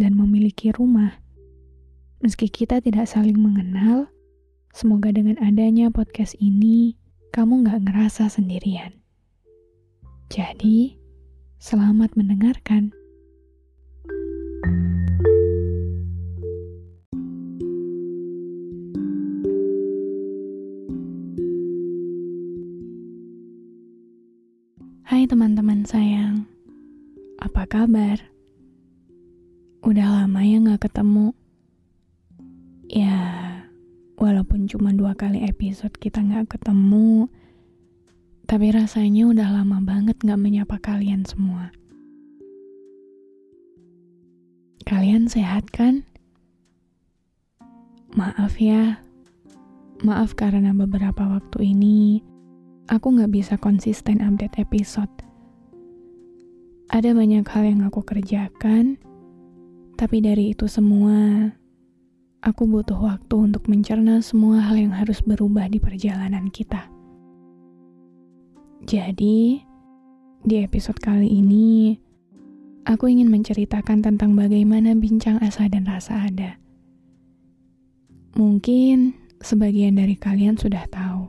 dan memiliki rumah. Meski kita tidak saling mengenal, semoga dengan adanya podcast ini, kamu nggak ngerasa sendirian. Jadi, selamat mendengarkan. Hai teman-teman sayang, apa kabar? Udah lama ya gak ketemu. Ya, walaupun cuma dua kali episode kita gak ketemu, tapi rasanya udah lama banget gak menyapa kalian semua. Kalian sehat kan? Maaf ya, maaf karena beberapa waktu ini aku gak bisa konsisten update episode. Ada banyak hal yang aku kerjakan, tapi dari itu semua, aku butuh waktu untuk mencerna semua hal yang harus berubah di perjalanan kita. Jadi, di episode kali ini, aku ingin menceritakan tentang bagaimana bincang asa dan rasa ada. Mungkin sebagian dari kalian sudah tahu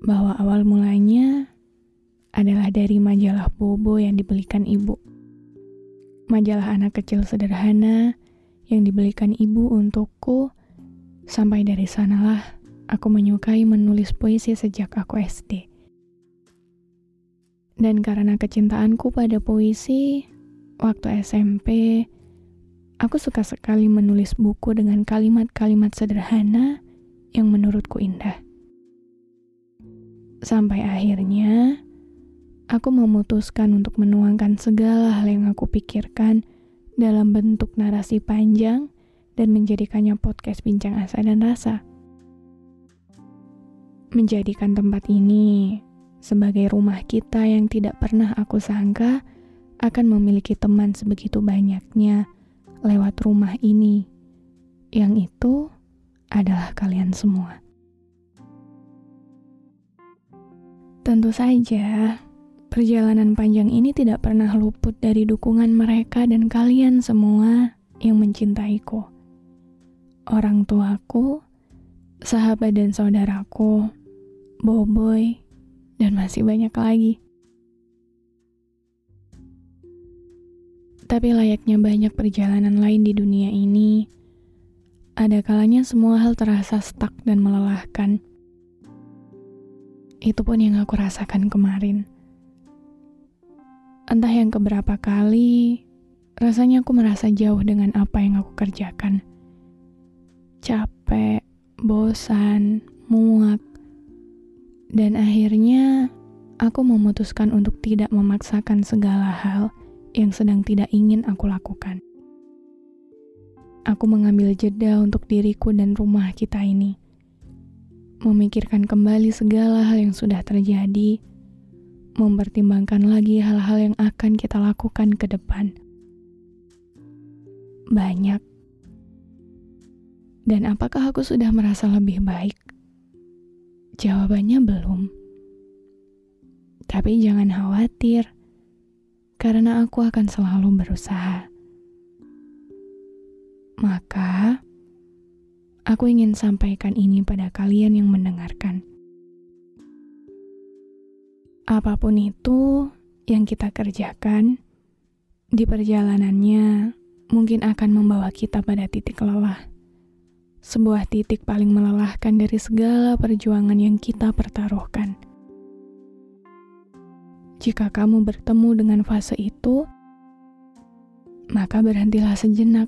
bahwa awal mulanya adalah dari majalah Bobo yang dibelikan ibu majalah anak kecil sederhana yang dibelikan ibu untukku. Sampai dari sanalah aku menyukai menulis puisi sejak aku SD. Dan karena kecintaanku pada puisi, waktu SMP, aku suka sekali menulis buku dengan kalimat-kalimat sederhana yang menurutku indah. Sampai akhirnya, aku memutuskan untuk menuangkan segala hal yang aku pikirkan dalam bentuk narasi panjang dan menjadikannya podcast bincang asa dan rasa. Menjadikan tempat ini sebagai rumah kita yang tidak pernah aku sangka akan memiliki teman sebegitu banyaknya lewat rumah ini. Yang itu adalah kalian semua. Tentu saja, Perjalanan panjang ini tidak pernah luput dari dukungan mereka dan kalian semua yang mencintaiku. Orang tuaku, sahabat dan saudaraku, Boboy, dan masih banyak lagi. Tapi layaknya banyak perjalanan lain di dunia ini, ada kalanya semua hal terasa stuck dan melelahkan. Itu pun yang aku rasakan kemarin. Entah yang keberapa kali, rasanya aku merasa jauh dengan apa yang aku kerjakan. Capek, bosan, muak, dan akhirnya aku memutuskan untuk tidak memaksakan segala hal yang sedang tidak ingin aku lakukan. Aku mengambil jeda untuk diriku dan rumah kita ini, memikirkan kembali segala hal yang sudah terjadi mempertimbangkan lagi hal-hal yang akan kita lakukan ke depan. Banyak. Dan apakah aku sudah merasa lebih baik? Jawabannya belum. Tapi jangan khawatir, karena aku akan selalu berusaha. Maka, aku ingin sampaikan ini pada kalian yang mendengarkan. Apa pun itu yang kita kerjakan, di perjalanannya mungkin akan membawa kita pada titik lelah. Sebuah titik paling melelahkan dari segala perjuangan yang kita pertaruhkan. Jika kamu bertemu dengan fase itu, maka berhentilah sejenak.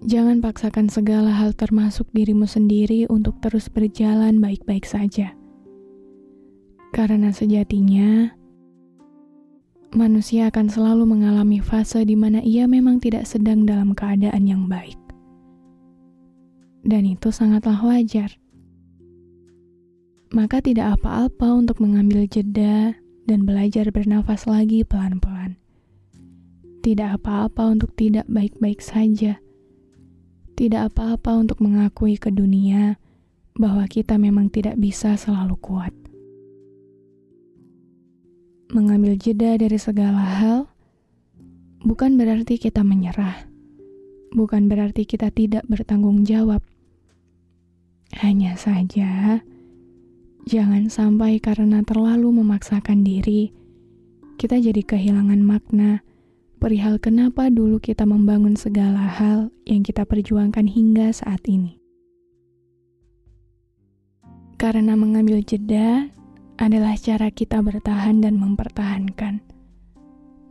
Jangan paksakan segala hal termasuk dirimu sendiri untuk terus berjalan baik-baik saja. Karena sejatinya, manusia akan selalu mengalami fase di mana ia memang tidak sedang dalam keadaan yang baik. Dan itu sangatlah wajar. Maka tidak apa-apa untuk mengambil jeda dan belajar bernafas lagi pelan-pelan. Tidak apa-apa untuk tidak baik-baik saja. Tidak apa-apa untuk mengakui ke dunia bahwa kita memang tidak bisa selalu kuat mengambil jeda dari segala hal bukan berarti kita menyerah, bukan berarti kita tidak bertanggung jawab. Hanya saja, jangan sampai karena terlalu memaksakan diri, kita jadi kehilangan makna perihal kenapa dulu kita membangun segala hal yang kita perjuangkan hingga saat ini. Karena mengambil jeda adalah cara kita bertahan dan mempertahankan.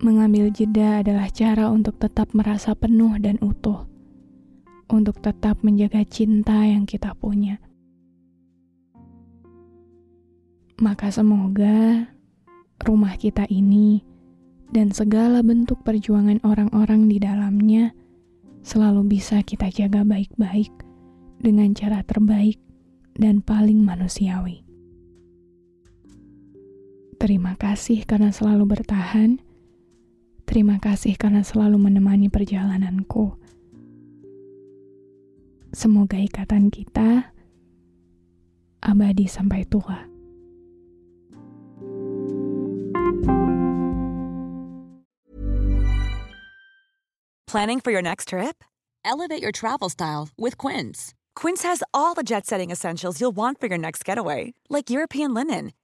Mengambil jeda adalah cara untuk tetap merasa penuh dan utuh, untuk tetap menjaga cinta yang kita punya. Maka semoga rumah kita ini dan segala bentuk perjuangan orang-orang di dalamnya selalu bisa kita jaga baik-baik dengan cara terbaik dan paling manusiawi. Terima kasih karena selalu bertahan. Terima kasih karena selalu menemani perjalananku. Semoga ikatan kita abadi sampai tua. Planning for your next trip? Elevate your travel style with Quince. Quince has all the jet setting essentials you'll want for your next getaway, like European linen